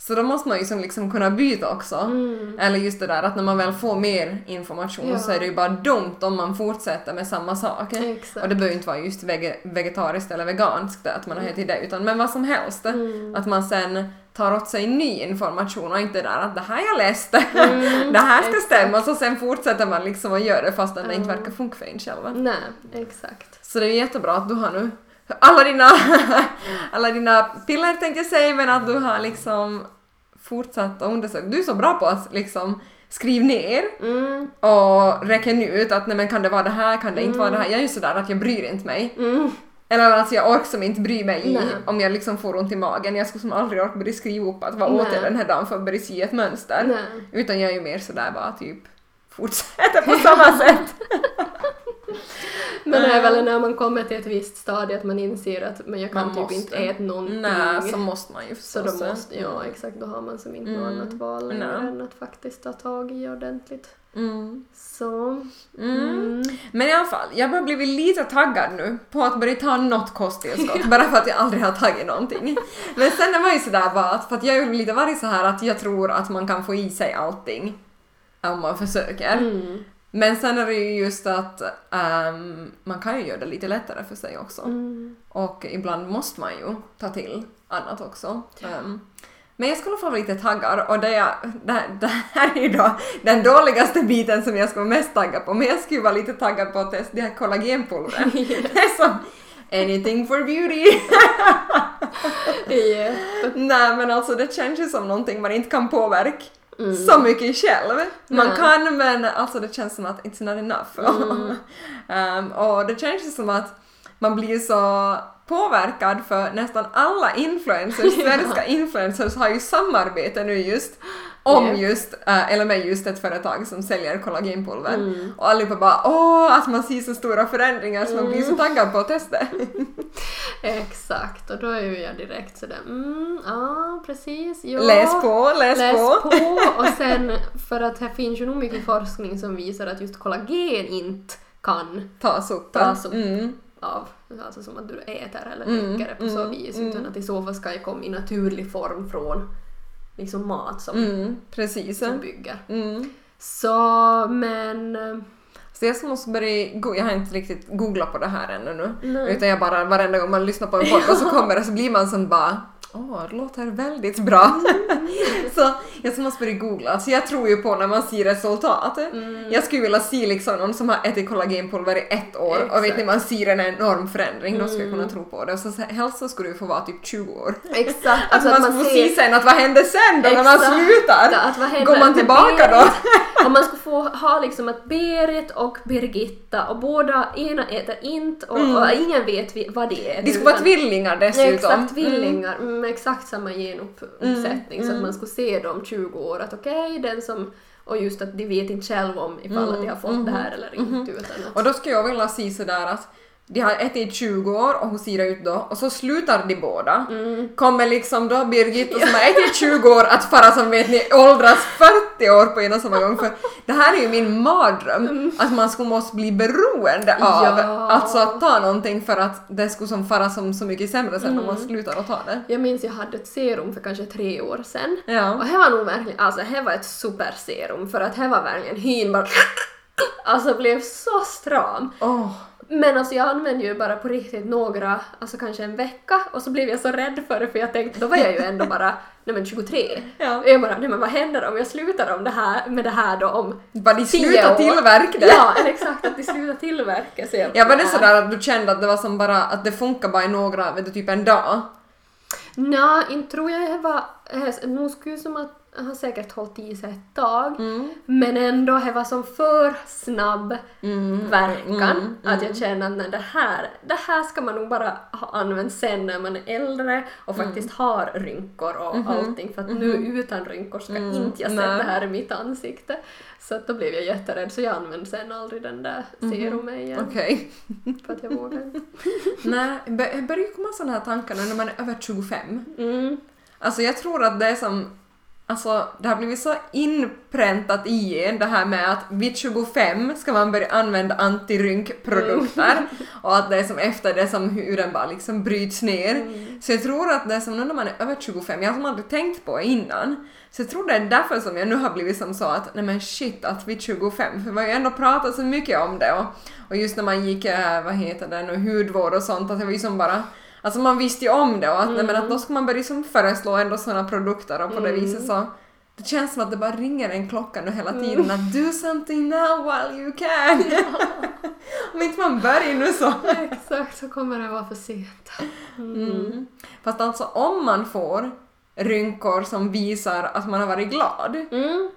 Så då måste man ju som liksom kunna byta också. Mm. Eller just det där att när man väl får mer information Ja. så är det ju bara dumt om man fortsätter med samma sak. Exakt. Och det behöver ju inte vara just vege- vegetariskt eller veganskt att man har helt till det, utan men vad som helst. Mm. Att man sen tar åt sig ny information och inte där att det här jag läste, Mm, det här ska exakt. stämma, så sen fortsätter man liksom att göra det fast det inte verkar funka för en själv. Nej, exakt. Så det är jättebra att du har nu alla dina, alla dina piller tänkte jag säga, men att du har liksom fortsatt att undersöka. Du är så bra på att liksom skriva ner Mm. och räkna ut att nej men kan det vara det här, kan det inte vara det här. Jag är ju sådär att jag bryr inte mig. Mm. Eller att jag orkar som inte bry mig i Nej. om jag liksom får ont i magen. Jag skulle som aldrig orka börja skriva upp att vad åt jag den här dagen för att börja se ett mönster. Nej. Utan jag är ju mer sådär bara typ fortsätter på samma sätt. Men det är Ja. väl när man kommer till ett visst stadie att man inser att men jag kan Man typ måste. inte äta någonting. Nej, så måste man ju Så då måste, ja exakt, då har man som inte något Mm. annat val längre än att faktiskt ta tag i ordentligt. Mm. Så. Mm. Men i alla fall, jag börjar bli lite taggad nu på att börja ta något kosttillskott, bara för att jag aldrig har tagit någonting. Men sen är man ju sådär bara, att- för att jag är lite varit så här att jag tror att man kan få i sig allting om man försöker. Mm. Men sen är det ju just att ehm, man kan ju göra det lite lättare för sig också. Mm. Och ibland måste man ju ta till annat också. Ehm, men jag skulle få lite taggad och det, jag, det, det här är ju då den dåligaste biten som jag skulle vara mest taggad på. Men jag skulle vara lite taggad på att testa de här kollagenpulvren. det är som, Anything for beauty! Jätte. Nej men alltså det känns ju som någonting man inte kan påverka så mycket själv. Man Nej. kan men alltså det känns som att it's not enough. um, och det känns som att man blir så påverkad för nästan alla influencers, svenska influencers har ju samarbete nu just om Yep. just, eh, eller med just ett företag som säljer kollagenpulver. Mm. Och allihopa bara åh, att man ser så stora förändringar så man blir Mm. så taggad på att testa. Exakt, och då är ju jag direkt sådär mm, ja precis, ja. Läs på, läs, Läs på. på. Och sen, för att här finns ju nog mycket forskning som visar att just kollagen inte kan Tas upp. Tas upp. Mm. av, alltså som att du äter eller Mm, dricker det på så mm, vis, mm. utan att i så fall ska det komma i naturlig form från liksom mat som, Mm, precis. som bygger. Mm. Så, men... Så jag måste börja, jag har inte riktigt googlat på det här ännu nu. Nej. Utan jag bara, varenda gång man lyssnar på en podcast så kommer det så blir man som bara Åh, det låter väldigt bra. så jag måste börja googla. Så jag tror ju på när man ser resultat. Mm. Jag skulle vilja se liksom någon som har ätit kollagenpulver i ett år och vet Exakt. ni man ser en enorm förändring, då skulle jag kunna Mm. tro på det. Och så, helst så skulle du få vara typ 20 år. Exakt, Alltså att man, får se sen att vad händer sen då när man Exakt. slutar? Att vad händer Går man tillbaka då? Om man skulle få ha liksom att Berit och Birgitta och båda ena äter inte och, och ingen vet vad det är. Mm. De skulle vara tvillingar dessutom. Exakt, tvillingar med exakt samma genuppsättning så att mm. man skulle se dem 20 år att okej, den som och just att de vet inte själv om ifall att de har fått det här eller inte utan att Mm. Och då skulle jag vilja se sådär att de har ätit i 20 år och hon ser ut då och så slutar de båda. Mm. Kommer liksom då Birgitta som har ätit i 20 år att fara som vet ni åldras 40 år på en och samma gång. För det här är ju min mardröm, att man skulle måste bli beroende av Mm. Ja. alltså att ta någonting för att det skulle som fara som så mycket sämre sen om man Mm. slutar att ta det. Jag minns jag hade ett serum för kanske tre år sedan Ja. och det var nog verkligen, alltså det var ett superserum för att det var verkligen hyn bara alltså blev så stram. Åh. Men alltså jag använde ju bara på riktigt några, alltså kanske en vecka och så blev jag så rädd för det för jag tänkte, då var jag ju ändå bara, nej men 23. Ja. Jag bara, nej men vad händer om jag slutar om det här, med det här då om Bara de slutar tillverka det. Ja, exakt att de slutar tillverka. Jag Ja, var det bara, sådär att du kände att det var som bara att det funkar bara i några, vet du, typ en dag? Nej, inte tror jag det var... eh, Nog skulle som att har säkert hållit i sig ett tag. Mm. Men ändå, det var som för snabb Mm. verkan. Mm, Att jag kände att nej, det, här, det här ska man nog bara ha använt sen när man är äldre och Mm. faktiskt har rynkor och allting. För att nu utan rynkor ska Mm, inte jag se nej. det här i mitt ansikte. Så att då blev jag jätterädd så jag använde sen aldrig den där serumet igen. Okej. För att jag vågade inte. Nej, börjar komma sådana här tankar när man är över 25. Mm. Alltså jag tror att det är som Alltså det har blivit så inpräntat i en det här med att vid 25 ska man börja använda antirynkprodukter och att det är som efter det som huden bara liksom bryts ner. Så jag tror att det är som nu när man är över 25, jag har som aldrig tänkt på innan. Så jag tror det är därför som jag nu har blivit som så att nej men shit att vid 25, för vi har ju ändå pratat så mycket om det och, och just när man gick, eh, vad heter det nu, hudvård och sånt, att det var ju som bara Alltså man visste ju om det och att, nej, men att då ska man börja som föreslå ändå sådana produkter och på det viset så det känns som att det bara ringer en klocka nu hela tiden att do something now while you can. om inte man börjar nu så. Exakt, så kommer det vara för sent. Mm. Fast alltså om man får rynkor som visar att man har varit glad, Mm.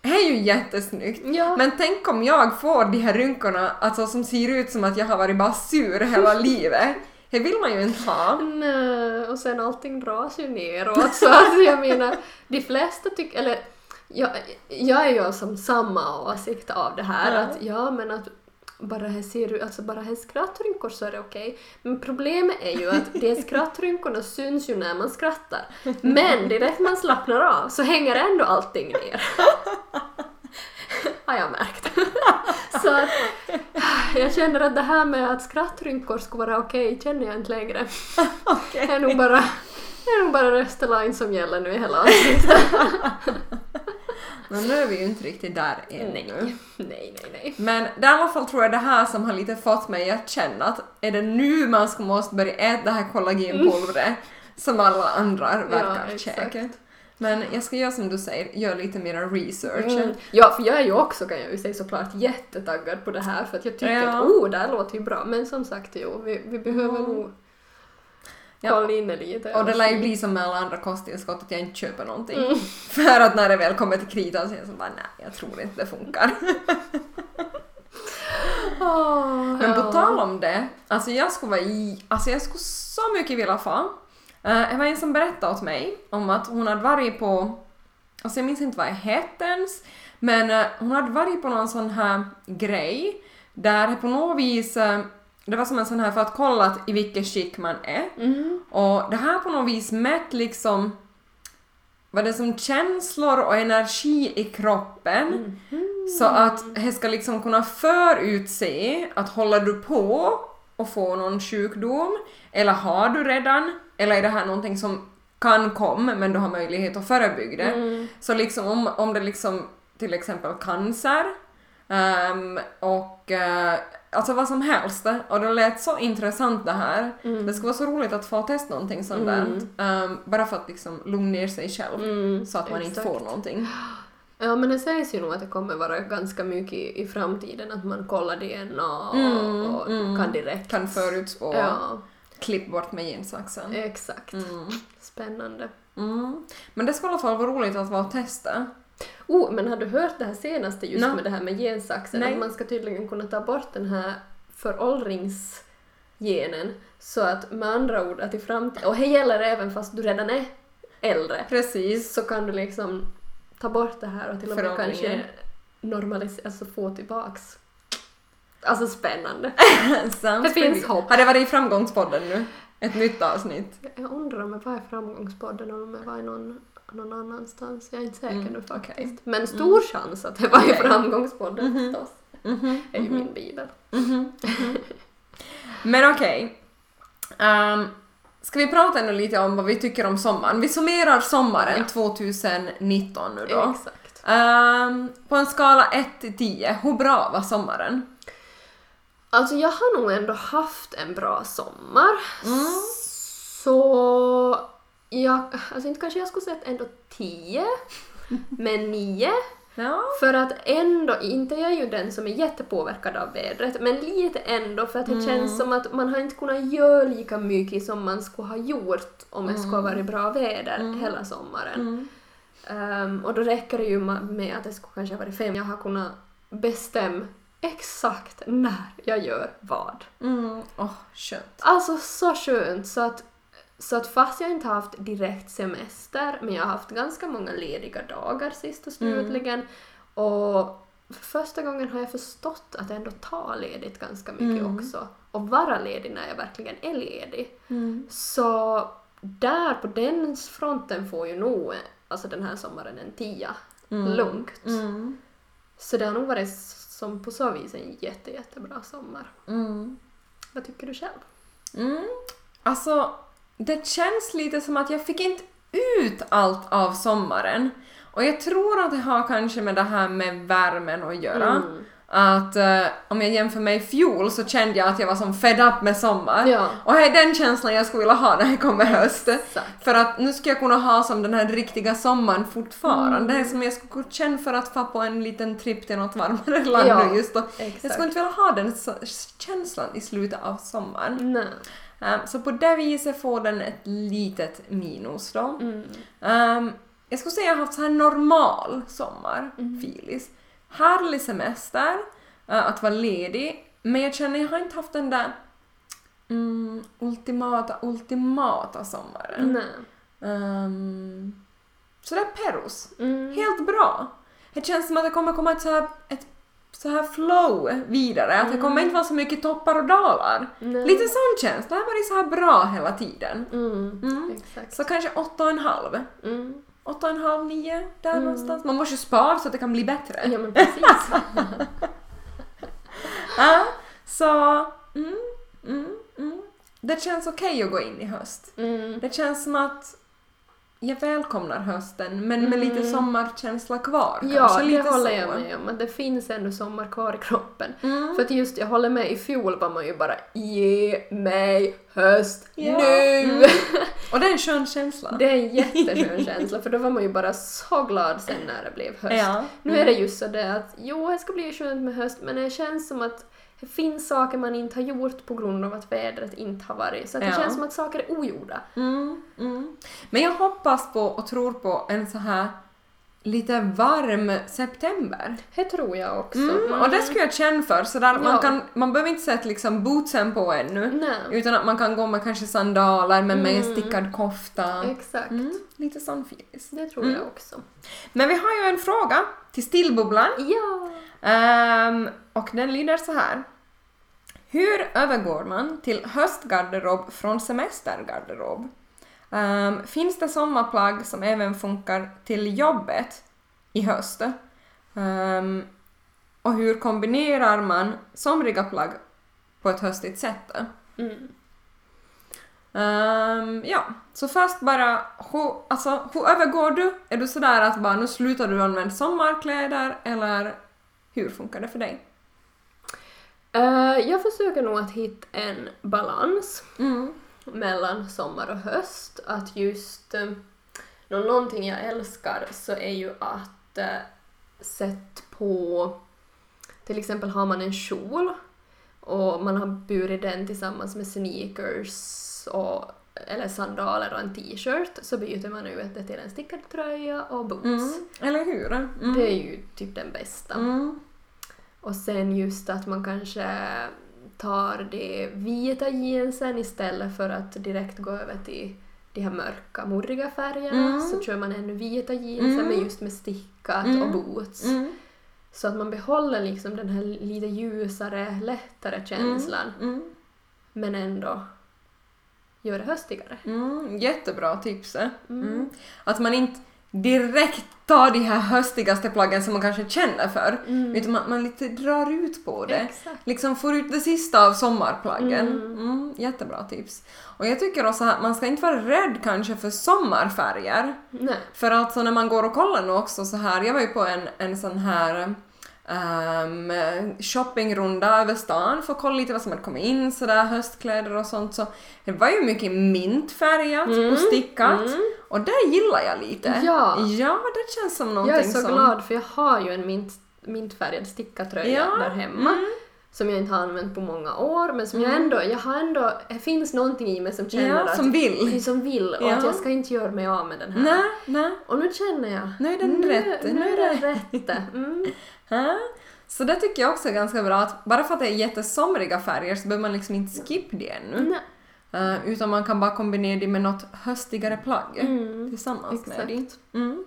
det är ju jättesnyggt. Ja. Men tänk om jag får de här rynkorna alltså, som ser ut som att jag har varit bara sur hela livet. Det vill man ju inte ha. Nej, och sen allting dras ju neråt så att jag menar, de flesta tycker, eller jag, jag är ju som samma åsikt av det här Ja. att ja men att bara här ser du, alltså bara här skrattrynkor så är det okej. Men problemet är ju att de skrattrynkorna syns ju när man skrattar. Men direkt man slappnar av så hänger ändå allting ner. Har jag märkt. Så att jag känner att det här med att skrattrynkor ska vara okej känner jag inte längre. Det är nog bara, är nog bara Restylane som gäller nu i hela ansiktet. Men nu är vi ju inte riktigt där ännu. Nej, nej, nej, nej. Men det är i alla fall tror jag det här som har lite fått mig att känna att är det nu man ska måste börja äta det här kollagenpulvret som alla andra verkar exakt. käka. Men jag ska göra som du säger, göra lite mera research. Mm. Ja, för jag är ju också kan jag ju säga såklart jättetaggad på det här för att jag tycker Ja. att oh, det här låter ju bra. Men som sagt, jo, vi, vi behöver Mm. nog Ja. kolla in det lite. Och det lär ju bli som med alla andra kosttillskott att jag inte köper någonting. Mm. För att när det väl kommer till kritan så är jag så bara nej, jag tror inte det funkar. Oh, Men på tal om det, alltså jag skulle vara i, alltså jag skulle så mycket vilja få. Det var en som berättade åt mig om att hon hade varit på, alltså jag minns inte vad det hette ens, men eh, hon hade varit på någon sån här grej där på något vis, eh, det var som en sån här för att kolla att i vilket skick man är. Mm. Och det här på något vis mätt liksom vad det är som känslor och energi i kroppen så att det ska liksom kunna förutse att håller du på att få någon sjukdom eller har du redan eller är det här någonting som kan komma men du har möjlighet att förebygga det. Mm. Så liksom om, om det liksom till exempel cancer ehm, och eh, alltså vad som helst. Och det lät så intressant det här. Mm. Det skulle vara så roligt att få testa någonting sånt där. Ehm, bara för att liksom lugna ner sig själv Mm, så att man inte exakt. får någonting. Ja men det sägs ju nog att det kommer vara ganska mycket i, i framtiden att man kollar DNA och, Mm, och mm. kan direkt. Kan förutspå Ja, klipp bort med gensaxen. exakt. Mm. Spännande. Mm. Men det skulle i alla fall vara roligt att vara och testa. Oh, men har du hört det här senaste just Nå. med det här med gensaxen? Nej. Att man ska tydligen kunna ta bort den här föråldringsgenen så att med andra ord att i framtiden, och det gäller även fast du redan är äldre, Precis. så kan du liksom ta bort det här och till och med kanske normalisera, alltså få tillbaks. Alltså spännande. Det finns hopp. Har det varit i framgångspodden nu? Ett nytt avsnitt? Jag undrar om jag var i Framgångspodden eller om jag var i någon, någon annanstans. Jag är inte säker Mm, nu faktiskt. okej. Men stor chans att det var i. Framgångspodden Mhm. förstås. Mhm, är ju min bibel. Mhm, mhm. Men okej. Ehm, ska vi prata ännu lite om vad vi tycker om sommaren? Vi summerar sommaren Ja. 2019 nu då. Exakt. Ehm, på en skala 1 till 10, hur bra var sommaren? Alltså jag har nog ändå haft en bra sommar. Mm. Så jag, alltså inte kanske jag skulle säga ändå 10, men 9. Ja. För att ändå, inte jag är ju den som är jättepåverkad av vädret, men lite ändå för att det Mm. känns som att man har inte kunnat göra lika mycket som man skulle ha gjort om det skulle ha varit bra väder Mm. hela sommaren. Mm. Ehm, och då räcker det ju med att det skulle kanske ha varit fem. Jag har kunnat bestämma exakt när jag gör vad. Mm. Åh, skönt. Alltså så skönt så att, så att fast jag inte har haft direkt semester men jag har haft ganska många lediga dagar sist och slutligen och för första gången har jag förstått att ändå ta ledigt ganska mycket Mm. också och vara ledig när jag verkligen är ledig. Mm. Så där på den fronten får ju nog alltså den här sommaren en tia. Mm. Lugnt. Mm. Så det har nog varit som på så vis en jätte, jättebra sommar. Mm. Vad tycker du själv? Mm. Alltså, det känns lite som att jag fick inte ut allt av sommaren. Och jag tror att det har kanske med det här med värmen att göra. Mm. Att eh, om jag jämför med i fjol så kände jag att jag var som fed up med sommar. Ja. Och det är den känslan jag skulle vilja ha när det kommer höst. Exakt. För att nu ska jag kunna ha som den här riktiga sommaren fortfarande. Mm. Det är som jag skulle kunna känna för att få på en liten tripp till något varmare land Ja, nu just då. Exakt. Jag skulle inte vilja ha den känslan i slutet av sommaren. Nej. Um, så på det viset får den ett litet minus då. Mm. Um, jag skulle säga att jag har haft så här normal sommar, Mm. filis. Härlig semester, uh, att vara ledig, men jag känner jag har inte haft den där mm, ultimata, ultimata sommaren. Nej. Um, så det är perus. Mm. Helt bra. Det känns som att det kommer komma ett så här, ett så här flow vidare, att det kommer inte vara så mycket toppar och dalar. Nej. Lite sån känsla, det har varit så här bra hela tiden. Mm. Mm. Exakt. Så kanske åtta och en halv. Åtta och en halv, nio, där Mm. någonstans. Man måste ju spara så att det kan bli bättre. Ja men precis. Ja, så, mm, mm, mm. Det känns okej att gå in i höst. Mm. Det känns som att jag välkomnar hösten, men med lite Mm. sommarkänsla kvar. Ja, kanske, det lite håller så. jag med om. Att det finns ändå sommar kvar i kroppen. Mm. För att just, jag håller med, i fjol var man ju bara ge mig höst Ja. nu! Och det är en skön känsla. Det är en jätteskön känsla för då var man ju bara så glad sen när det blev höst. Ja. Nu är det just så det att jo, det ska bli skönt med höst men det känns som att det finns saker man inte har gjort på grund av att vädret inte har varit. Så det Ja. känns som att saker är ogjorda. Mm, mm. Men jag hoppas på och tror på en så här lite varm september. Det tror jag också. Mm, och det skulle jag känna för, så där man, Ja. kan, man behöver inte sätta liksom bootsen på ännu. Nej, Utan att man kan gå med kanske sandaler men med en Mm. stickad kofta. exakt. Mm, lite sån filis. Det tror Mm. jag också. Men vi har ju en fråga till Stillbubblan. Ja! Ehm, och den lyder så här. Hur övergår man till höstgarderob från semestergarderob? Ehm, finns det sommarplagg som även funkar till jobbet i höst? Ehm, och hur kombinerar man somriga plagg på ett höstigt sätt? Mm. Ehm, ja, så först bara, hur, alltså, hur övergår du? Är du sådär att bara nu slutar du använda sommarkläder eller hur funkar det för dig? Eh, jag försöker nog att hitta en balans Mm. Mellan sommar och höst. Att just... Uh, någonting jag älskar så är ju att uh, sätta på... Till exempel har man en kjol och man har burit den tillsammans med sneakers och, eller sandaler och en t-shirt så byter man ut det till en stickad tröja och boots. Mm. Eller hur? Mm. Det är ju typ den bästa. Mm. Och sen just att man kanske tar de vita jeansen istället för att direkt gå över till de här mörka, murriga färgerna. Mm. Så kör man ännu vita jeansen Mm. men just med stickat Mm. och boots. Mm. Så att man behåller liksom den här lite ljusare, lättare känslan Mm. men ändå gör det höstigare. Mm. Jättebra tips. Mm. Mm. Att man inte direkt tar de här höstigaste plaggen som man kanske känner för Mm. utan man, man lite drar ut på det. Exakt. liksom får ut det sista av sommarplaggen. Mm. Mm, jättebra tips. Och jag tycker också att man ska inte vara rädd kanske för sommarfärger. Nej. För alltså när man går och kollar nu också så här, jag var ju på en, en sån här um, shoppingrunda över stan för att kolla lite vad som hade kommit in sådär, höstkläder och sånt så det var ju mycket mintfärgat Mm, och stickat mm. Och det gillar jag lite. Ja. Ja, det känns som någonting Jag är så som... glad för jag har ju en mint, mintfärgad stickatröja Ja, där hemma. mm. Som jag inte har använt på många år men som jag Mm. ändå, jag har ändå, det finns någonting i mig som känner Ja, att som vill. som vill och Ja. att jag ska inte göra mig av med den här. Nej, nej. Och nu känner jag, Nu är den nu, rätt. Nu, Nu är den rätt. Mm. Så det tycker jag också är ganska bra att bara för att det är jättesomriga färger så behöver man liksom inte skippa det ännu. Nej. Eh, utan man kan bara kombinera det med något höstigare plagg Mm. tillsammans med det. Exakt. Mm.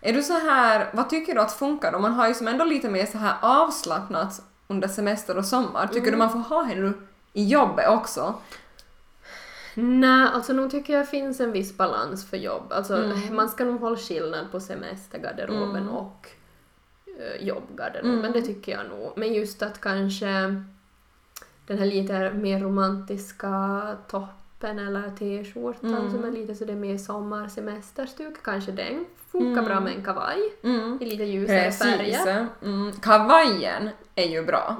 Är du så här, vad tycker du att funkar då? Man har ju som ändå lite mer så här avslappnat under semester och sommar. Tycker Mm. du man får ha henne i jobbet också? Nej, alltså nog tycker jag finns en viss balans för jobb. Alltså Mm. man ska nog hålla skillnad på semestergarderoben Mm. och uh, jobbgarderoben, Mm. det tycker jag nog. Men just att kanske den här lite mer romantiska toppen eller t-skjortan Mm. som är lite så det är mer sommarsemesterstuk, kanske den funkar Mm. bra med en kavaj Mm. i lite ljusare färger. Mm. Kavajen är ju bra.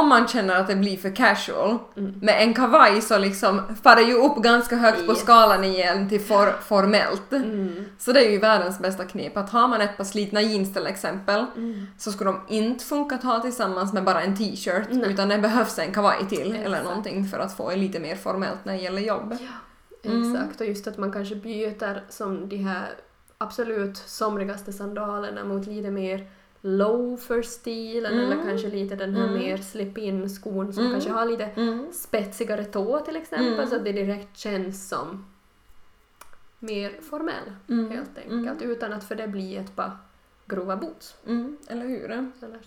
Om man känner att det blir för casual, Mm. med en kavaj så liksom faller ju upp ganska högt på skalan igen till for, formellt. Mm. Så det är ju världens bästa knep. Att har man ett par slitna jeans till exempel Mm. så skulle de inte funka att ha tillsammans med bara en t-shirt utan det behövs en kavaj till eller Exakt. någonting för att få det lite mer formellt när det gäller jobb. Ja, Mm. exakt. Och just att man kanske byter som de här absolut somrigaste sandalerna mot lite mer loafer-stilen Mm. eller kanske lite den här Mm. mer slip-in-skon som Mm. kanske har lite Mm. spetsigare tå till exempel Mm. så att det direkt känns som mer formell Mm. helt enkelt utan att för det blir ett par grova boots. Mm. Eller hur? Eller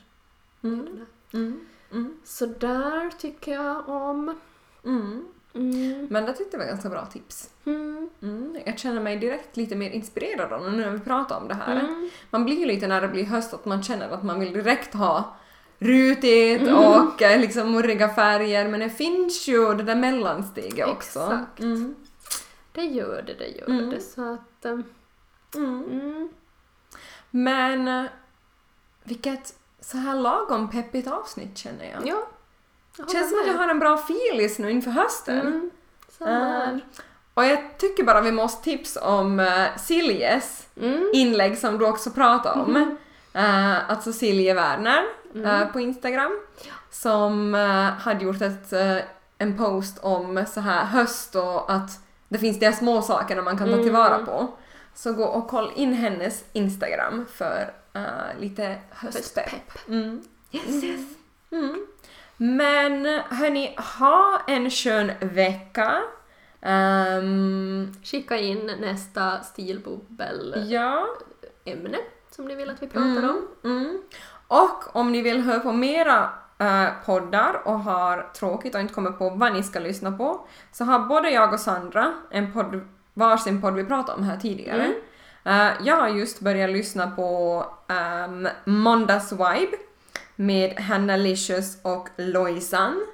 Mm. Mm. Mm. Så där tycker jag om. Mm. Mm. Men det tyckte jag var ganska bra tips. Mm. Mm. Jag känner mig direkt lite mer inspirerad av nu när vi pratar om det här. Mm. Man blir ju lite när det blir höst att man känner att man vill direkt ha rutigt Mm. och eh, liksom murriga färger men det finns ju det där mellansteget också. Exakt. Mm. Det gör det, det gör det. Så att... Mm. Men eh, vilket så här lagom peppigt avsnitt känner jag. Ja. Känns som att jag har en bra filis nu inför hösten. Mm. Här. Och jag tycker bara vi måste tipsa om uh, Siljes Mm. inlägg som du också pratade om. Mhm. Eh, alltså Silje Werner Mm. eh, på Instagram som hade gjort ett, en post om så här höst och att det finns de här små sakerna man kan ta Mm. tillvara på. Så gå och kolla in hennes Instagram för lite höstpepp. Höstpepp. Mm. Yes, yes. Mm. Men hörni, ha en skön vecka. Ehm, Skicka in nästa stilbubbel-ämne ja. som ni vill att vi pratar om. Mm. Och om ni vill höra på mera eh, poddar och har tråkigt och inte kommer på vad ni ska lyssna på så har både jag och Sandra en podd, varsin podd vi pratade om här tidigare. Eh, jag har just börjat lyssna på um, Måndags Vibe med Hanna Licious och Loisan.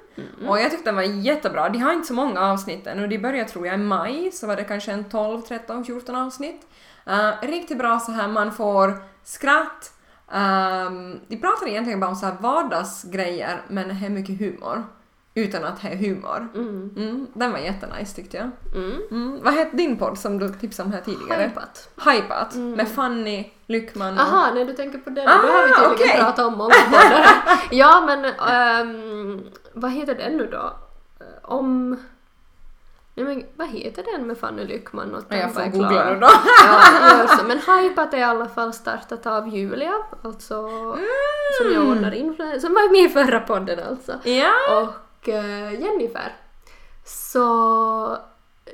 Och jag tyckte den var jättebra. De har inte så många avsnitt än och de började tror jag i maj så var det kanske en 12, 13, 14 avsnitt. Uh, riktigt bra så här man får skratt. Um, de pratar egentligen bara om så här vardagsgrejer men det är mycket humor. Utan att det är humor. Mm. Mm, den var jättenice tyckte jag. Mm. Mm. Vad hette din podd som du tipsade om här tidigare? Hypat. Hypat Mm. med Fanny Lyckman och... Aha, nej du tänker på den. Ah, Då har vi tydligen okej. pratat om många poddar. Ja men, ehm, vad heter den nu då? Eh, Om... Nej men vad heter den med Fanny Lyckman och Ja, jag får googla nu då. Ja, så. Men Hypat är i alla fall startat av Julia, alltså som jag ordnar influencer, som var med i förra podden alltså. Ja! Och eh, Jennifer. Så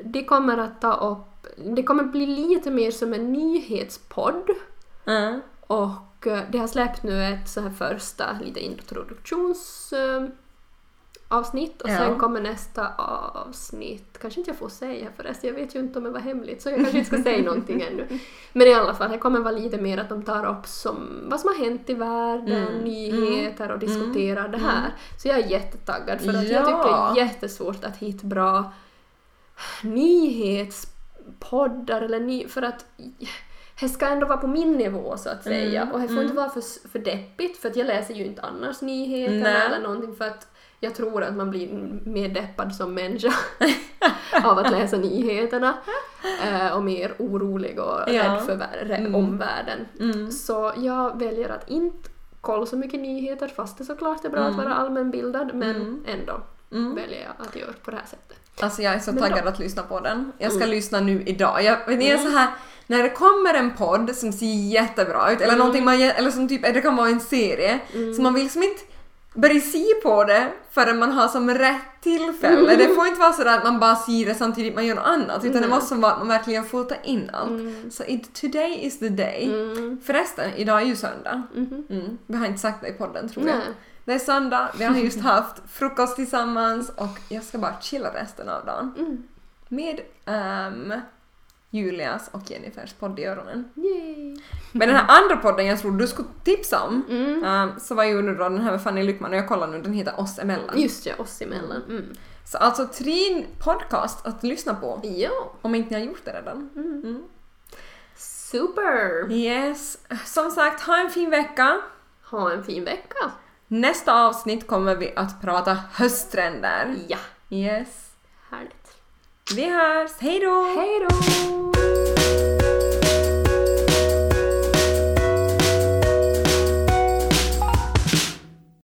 det kommer att ta upp, det kommer bli lite mer som en nyhetspodd. Mm. Och eh, det har släppt nu ett så här första lite introduktions eh, avsnitt och Ja. sen kommer nästa avsnitt, kanske inte jag får säga förresten, jag vet ju inte om det var hemligt så jag kanske inte ska säga någonting ännu. Men i alla fall, det kommer vara lite mer att de tar upp som, vad som har hänt i världen, Mm, nyheter och diskuterar det här. Så jag är jättetaggad för att jag Ja. tycker det är jättesvårt att hitta bra nyhetspoddar eller ny, för att det ska ändå vara på min nivå så att säga Mm, och det får mm. inte vara för, för deppigt för att jag läser ju inte annars nyheter Nej. eller någonting för att jag tror att man blir mer deppad som människa av att läsa nyheterna eh, och mer orolig och Ja. rädd för Mm. omvärlden. Mm. Så jag väljer att inte kolla så mycket nyheter fast det såklart är bra att Mm. vara allmänbildad men Mm. ändå Mm. väljer jag att göra på det här sättet. Alltså jag är så Men taggad då- att lyssna på den. Jag ska Mm. lyssna nu idag. Jag, det är så här, när det kommer en podd som ser jättebra ut, eller Mm. någonting man, eller som typ, det kan vara en serie, Mm. så man vill liksom inte börja se på det förrän man har som rätt tillfälle. Det får inte vara så att man bara ser det samtidigt man gör något annat, utan det måste vara att man verkligen får ta in allt. Mm. Så it, today is the day. Mm. Förresten, idag är ju söndag. Mhm. Mm. Vi har inte sagt det i podden tror jag. Nej. Det är söndag, vi har just haft frukost tillsammans och jag ska bara chilla resten av dagen Mm. med ehm, Julias och Jennifers podd i öronen. Yay. Men den här andra podden jag tror du skulle tipsa om Mm. ehm, så var ju nu då den här med Fanny Lyckman och jag kollar nu, den heter Oss emellan. Just ja, oss emellan. Mm. Så alltså tre podcast att lyssna på Ja. om inte ni har gjort det redan. Mm. Mm. Super! Yes, som sagt ha en fin vecka. Ha en fin vecka! Nästa avsnitt kommer vi att prata hösttrender. Ja, Yes. härligt. Vi hörs, hejdå! Hej då!